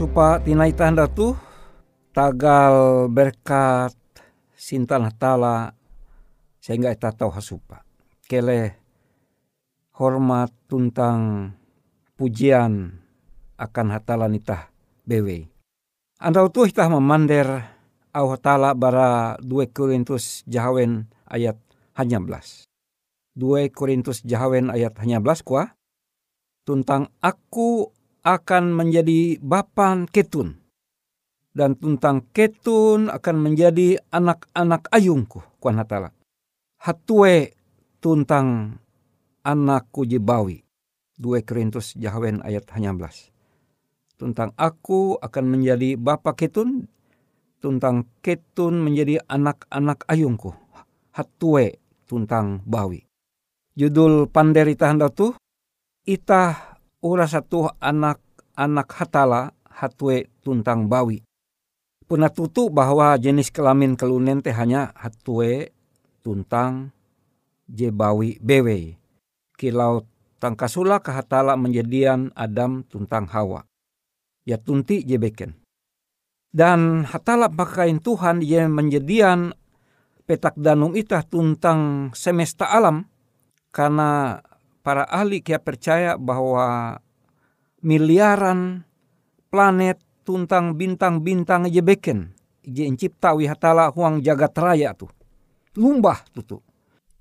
Hasupa tinai tanda tu tagal berkat sintan hatala sehingga kita tahu hasupa. Kele hormat tuntang pujian akan hatala nitah bewe. Andau tu kita memander au hatala bara 2 Korintus jahawen ayat hanya belas. 2 Korintus jahawen ayat hanya belas kuah. Tuntang aku akan menjadi bapan ketun. Dan tuntang ketun akan menjadi anak-anak ayungku kuan hatala. Hatue tuntang anakku jebawi. 2 Korintus jahawen ayat hanya belas tentang aku akan menjadi bapa ketun, tentang ketun menjadi anak-anak ayungku, hatue tuntang bawi. Judul panderita handa tu, itah ura satu anak-anak hatala hatue tuntang bawi. Puna tutu bahwa jenis kelamin kelunen teh hanya hatue tuntang jebawi bewe. Kilau tangkasula kehatala menjadian Adam tuntang Hawa ya tunti je beken. Dan hatala pakain Tuhan ye menjadian petak danum itah tuntang semesta alam karena para ahli kia percaya bahwa miliaran planet tuntang bintang-bintang je beken je wi hatala huang jagat raya tu lumbah tutu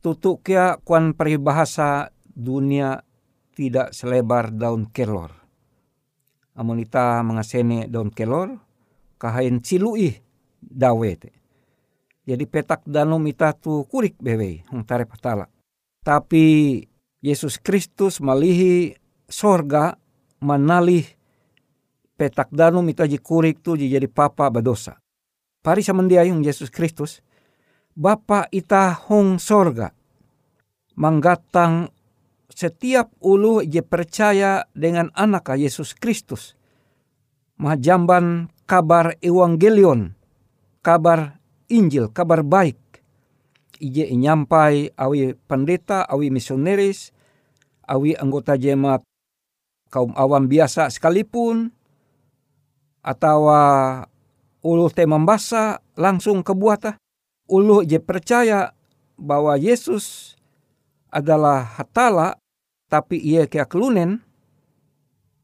tutu kia kuan peribahasa dunia tidak selebar daun kelor amonita mengasene daun kelor kahain cilui dawe te. Jadi petak danum ita tu kurik bewe hong tare patala. Tapi Yesus Kristus malihi sorga manalih petak danum ita ji kurik tu jadi papa badosa. Pari samandiayung Yesus Kristus, Bapa ita hong sorga, manggatang setiap ulu je percaya dengan anak Yesus Kristus. Majamban kabar evangelion, kabar Injil, kabar baik. Ije nyampai awi pendeta, awi misioneris, awi anggota jemaat kaum awam biasa sekalipun, atau ulu te membasa langsung ke buata. Ulu je percaya bahwa Yesus adalah hatala tapi ia kia kelunen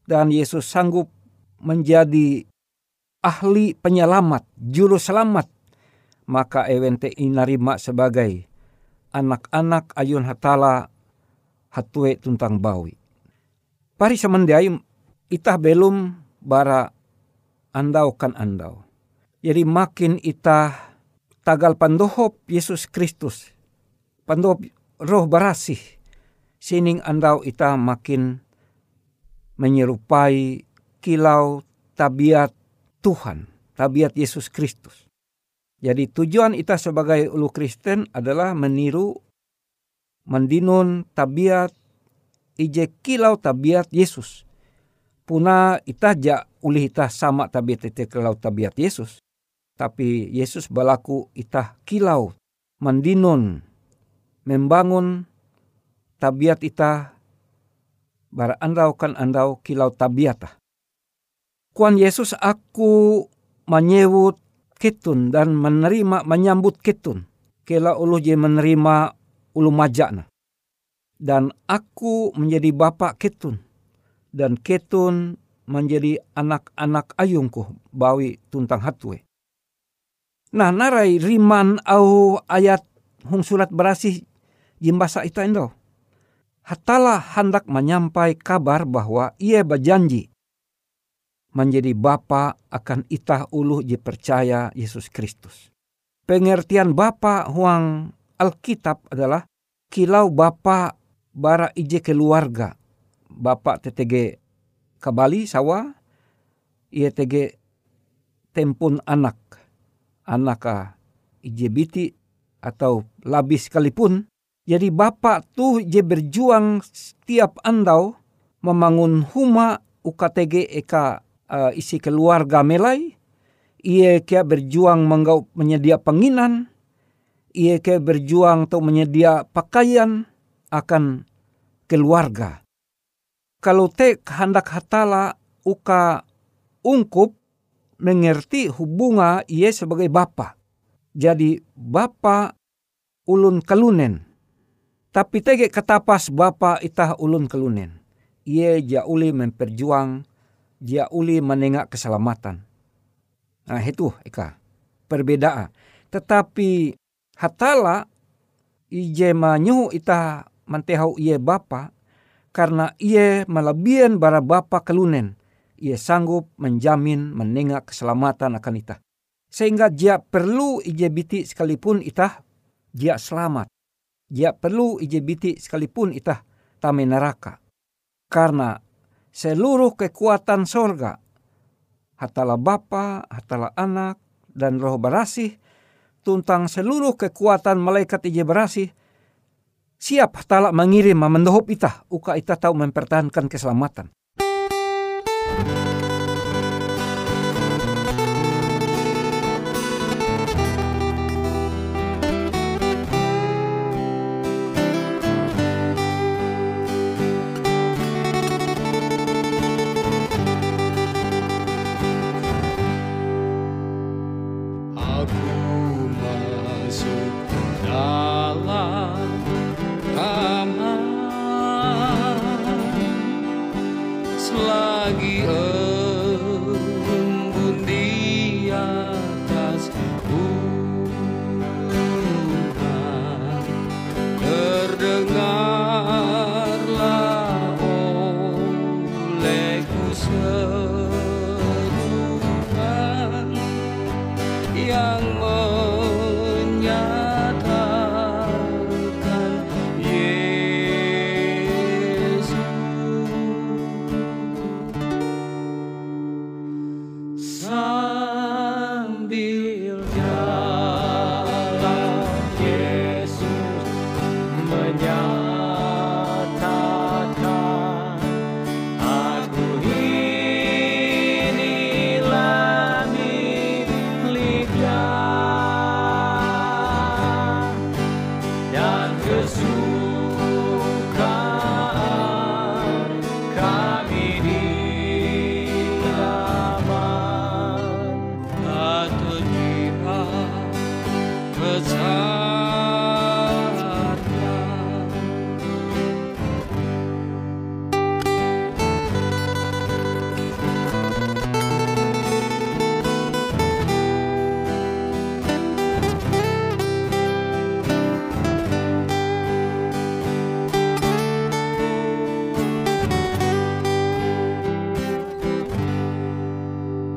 dan Yesus sanggup menjadi ahli penyelamat, juru selamat, maka ewente inarima sebagai anak-anak ayun hatala hatue tuntang bawi. Pari semendai itah belum bara andau kan andau. Jadi makin itah tagal pandohop Yesus Kristus. Pandohop roh barasih sining andau ita makin menyerupai kilau tabiat Tuhan, tabiat Yesus Kristus. Jadi tujuan ita sebagai ulu Kristen adalah meniru, mendinun tabiat ije kilau tabiat Yesus. Puna ita ja uli ita sama tabiat ite kilau tabiat Yesus. Tapi Yesus balaku ita kilau mendinun, membangun tabiat ita bara andau kan andau kilau tabiata. Kuan Yesus aku menyebut ketun dan menerima menyambut ketun. Kela ulu je menerima ulu majana. Dan aku menjadi bapak ketun. Dan ketun menjadi anak-anak ayungku bawi tuntang hatwe. Nah narai riman au ayat hung surat berasih jimbasa itu endo. Hatala hendak menyampai kabar bahwa ia berjanji menjadi bapa akan itah uluh percaya Yesus Kristus. Pengertian bapa huang Alkitab adalah kilau bapa bara ije keluarga. Bapa TTG kabali sawa, ia tege tempun anak. Anak ije biti atau labis sekalipun jadi bapak tuh je berjuang setiap andau membangun huma UKTG eka uh, isi keluarga melai. Ia kia berjuang menggau menyedia penginan. Ia kia berjuang untuk menyedia pakaian akan keluarga. Kalau te kehendak hatala uka ungkup mengerti hubunga ia sebagai bapa. Jadi bapa ulun kalunen. Tapi tege ketapas bapa itah ulun kalunen. Ia jauli memperjuang, dia uli menengak keselamatan. Nah itu Eka, perbedaan. Tetapi hatala ije manyu ita mantehau iye bapa karena iye melebihan bara bapa kelunen. Ia sanggup menjamin menengak keselamatan akan ita. Sehingga dia perlu ije biti sekalipun ita dia selamat. Dia perlu ije biti sekalipun ita tame neraka. Karena seluruh kekuatan sorga, hatala Bapa, hatala Anak, dan Roh Barasih, tuntang seluruh kekuatan malaikat ije berasih, siap hatala mengirim mendohop ita, uka ita tahu mempertahankan keselamatan.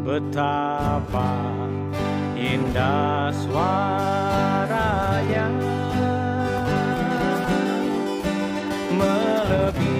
betapa indah suaranya. Melebihi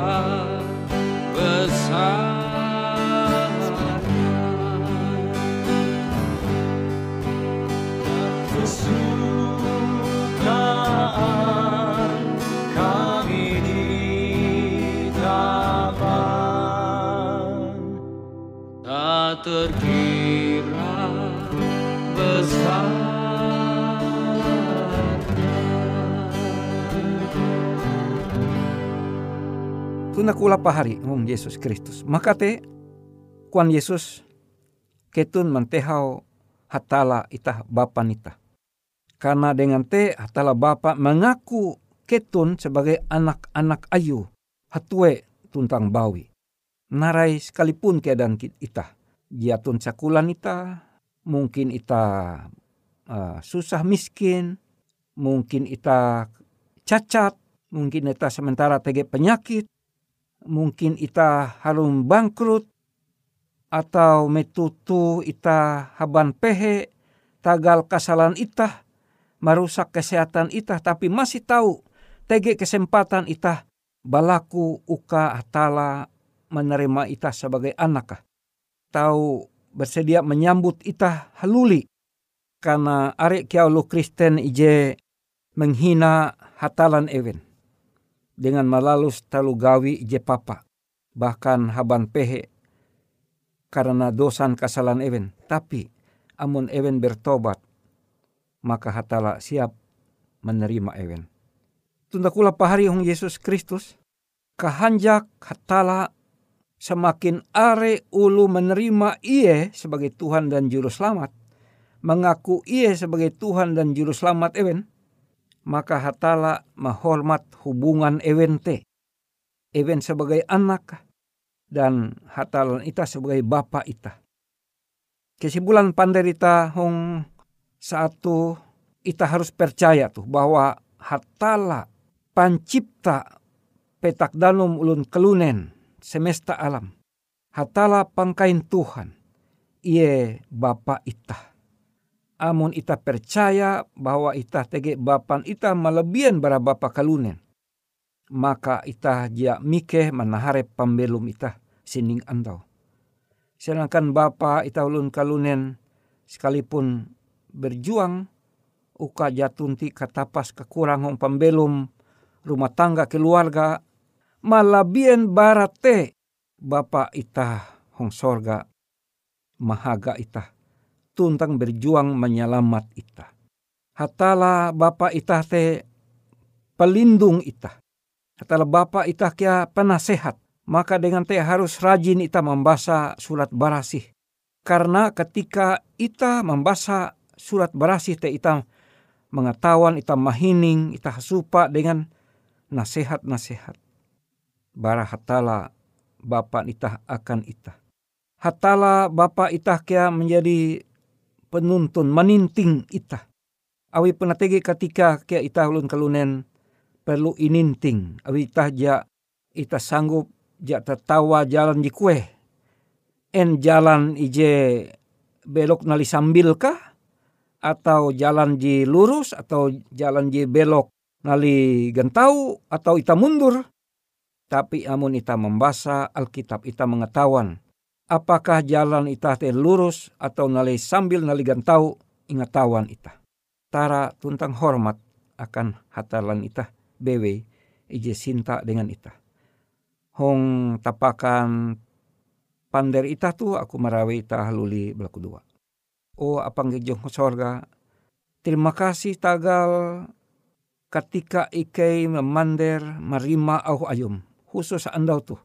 God. Tuna kula pahari um Yesus Kristus. Maka te kuan Yesus ketun mantehau hatala itah bapa nita. Karena dengan te hatala bapa mengaku ketun sebagai anak-anak ayu hatue tuntang bawi. Narai sekalipun keadaan kita. Jatun sakulan ita, mungkin ita uh, susah miskin, mungkin ita cacat, mungkin ita sementara tege penyakit, mungkin ita harum bangkrut atau metutu ita haban pehe tagal kesalahan ita merusak kesehatan ita tapi masih tahu tege kesempatan ita balaku uka atala menerima ita sebagai anak tahu bersedia menyambut ita haluli karena arek kiau lu Kristen ije menghina hatalan ewen dengan malalus talu gawi je papa bahkan haban pehe karena dosan kesalahan ewen tapi amun ewen bertobat maka hatala siap menerima ewen tunda kula pahari hong Yesus Kristus kahanjak hatala semakin are ulu menerima iye sebagai Tuhan dan Juru Selamat, mengaku iye sebagai Tuhan dan Juru Selamat ewen, maka hatala menghormat hubungan ewente. Ewen sebagai anak dan hatalan ita sebagai bapak ita. Kesimpulan panderita hong satu ita harus percaya tuh bahwa hatala pancipta petak danum ulun kelunen semesta alam. Hatala pangkain Tuhan. Iye Bapa ita amun ita percaya bahwa ita tege bapan ita malebian bara bapa kalunen. Maka ita jia mike manahare pambelum ita sining andau. Sedangkan bapa ita ulun kalunen sekalipun berjuang uka jatunti katapas kekurang pambelum rumah tangga keluarga malabian barate bapa ita hong sorga mahaga ita tuntang berjuang menyelamat ita. Hatala Bapa ita te pelindung ita. Hatala Bapa ita kia penasehat. Maka dengan te harus rajin ita membaca surat barasih. Karena ketika ita membaca surat barasih te ita mengetahuan ita mahining, ita supa dengan nasihat-nasihat. Bara hatala Bapa ita akan ita. Hatala Bapa ita kia menjadi penuntun meninting ita. Awi penategi ketika kia ita ulun kalunen perlu ininting. Awi ita ja ita sanggup ja tertawa jalan di kue. En jalan ije belok nali sambil kah? Atau jalan di lurus atau jalan di belok nali gentau atau ita mundur. Tapi amun ita membaca Alkitab ita mengetahuan apakah jalan ita te lurus atau nali sambil nali gantau ingatawan ita. Tara tuntang hormat akan hatalan ita bewe ije sinta dengan ita. Hong tapakan pander ita tu aku marawe ita haluli belaku dua. Oh apang gejong sorga. Terima kasih tagal ketika ikei memander marima au ayum. Khusus andau tu.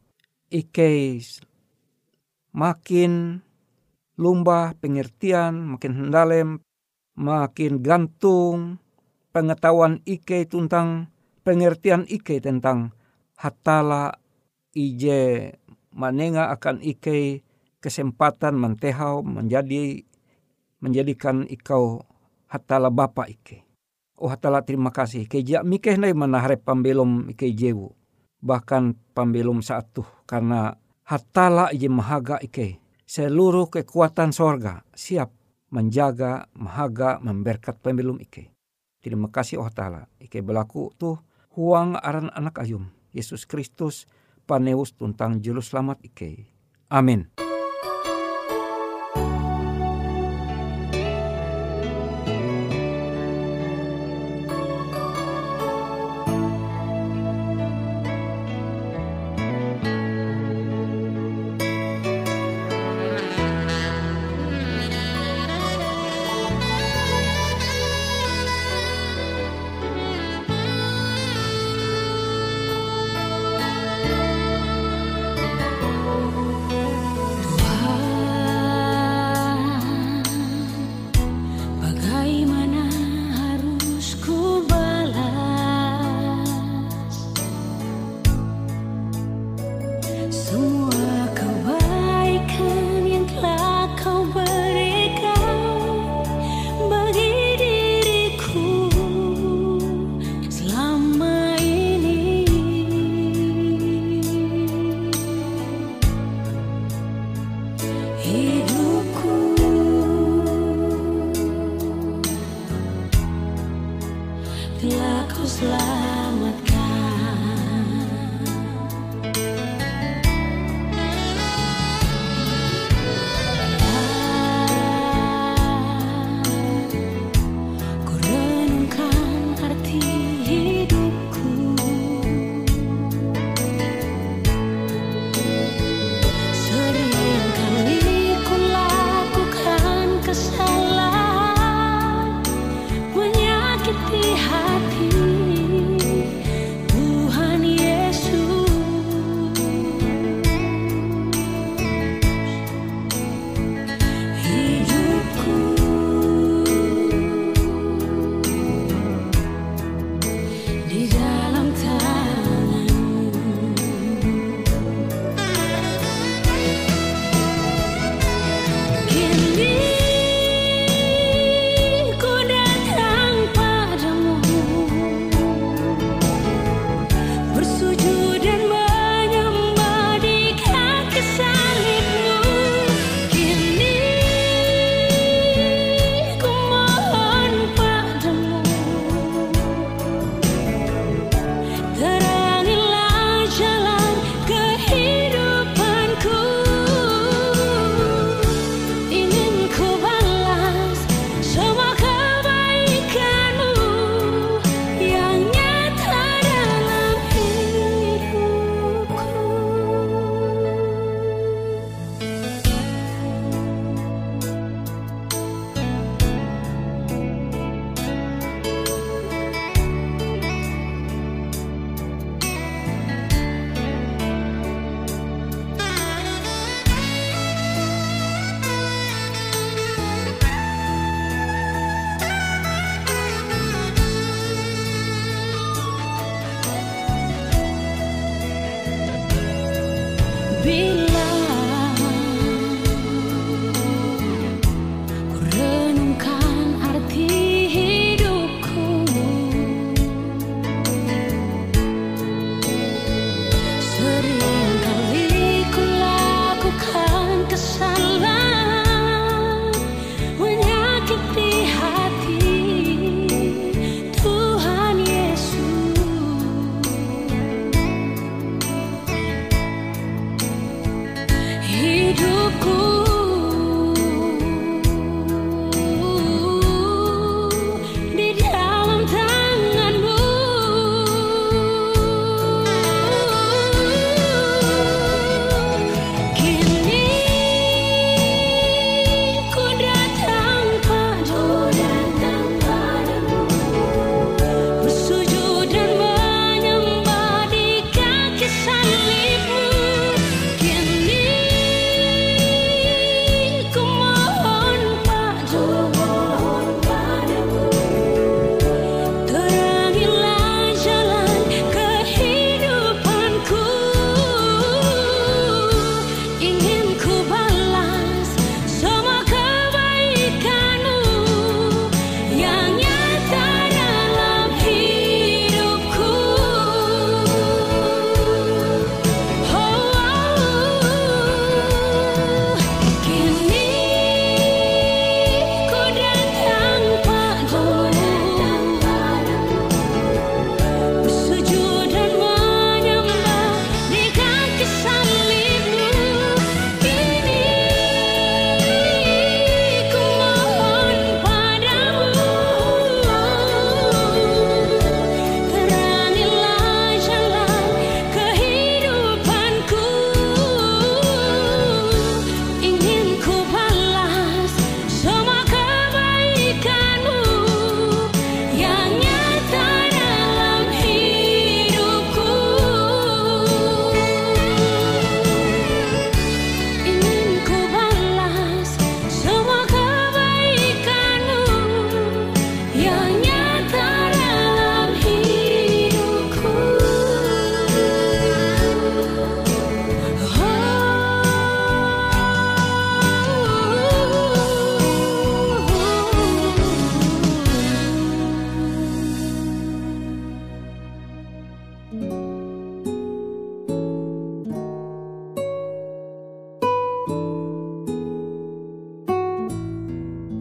Ikei makin lumba pengertian, makin hendalem, makin gantung pengetahuan ike tentang pengertian ike tentang hatala ije manenga akan ike kesempatan mentehau menjadi menjadikan ikau hatala bapa ike. Oh hatala terima kasih. Keja mikeh nai manahare pambelum ike jewu. Bahkan pambelum saat tuh karena hatala ije mahaga ike. Seluruh kekuatan sorga siap menjaga, mahaga, memberkat pembelum ike. Terima kasih oh ta'ala. Ike berlaku tuh huang aran anak ayum. Yesus Kristus paneus tentang juru selamat ike. Amin.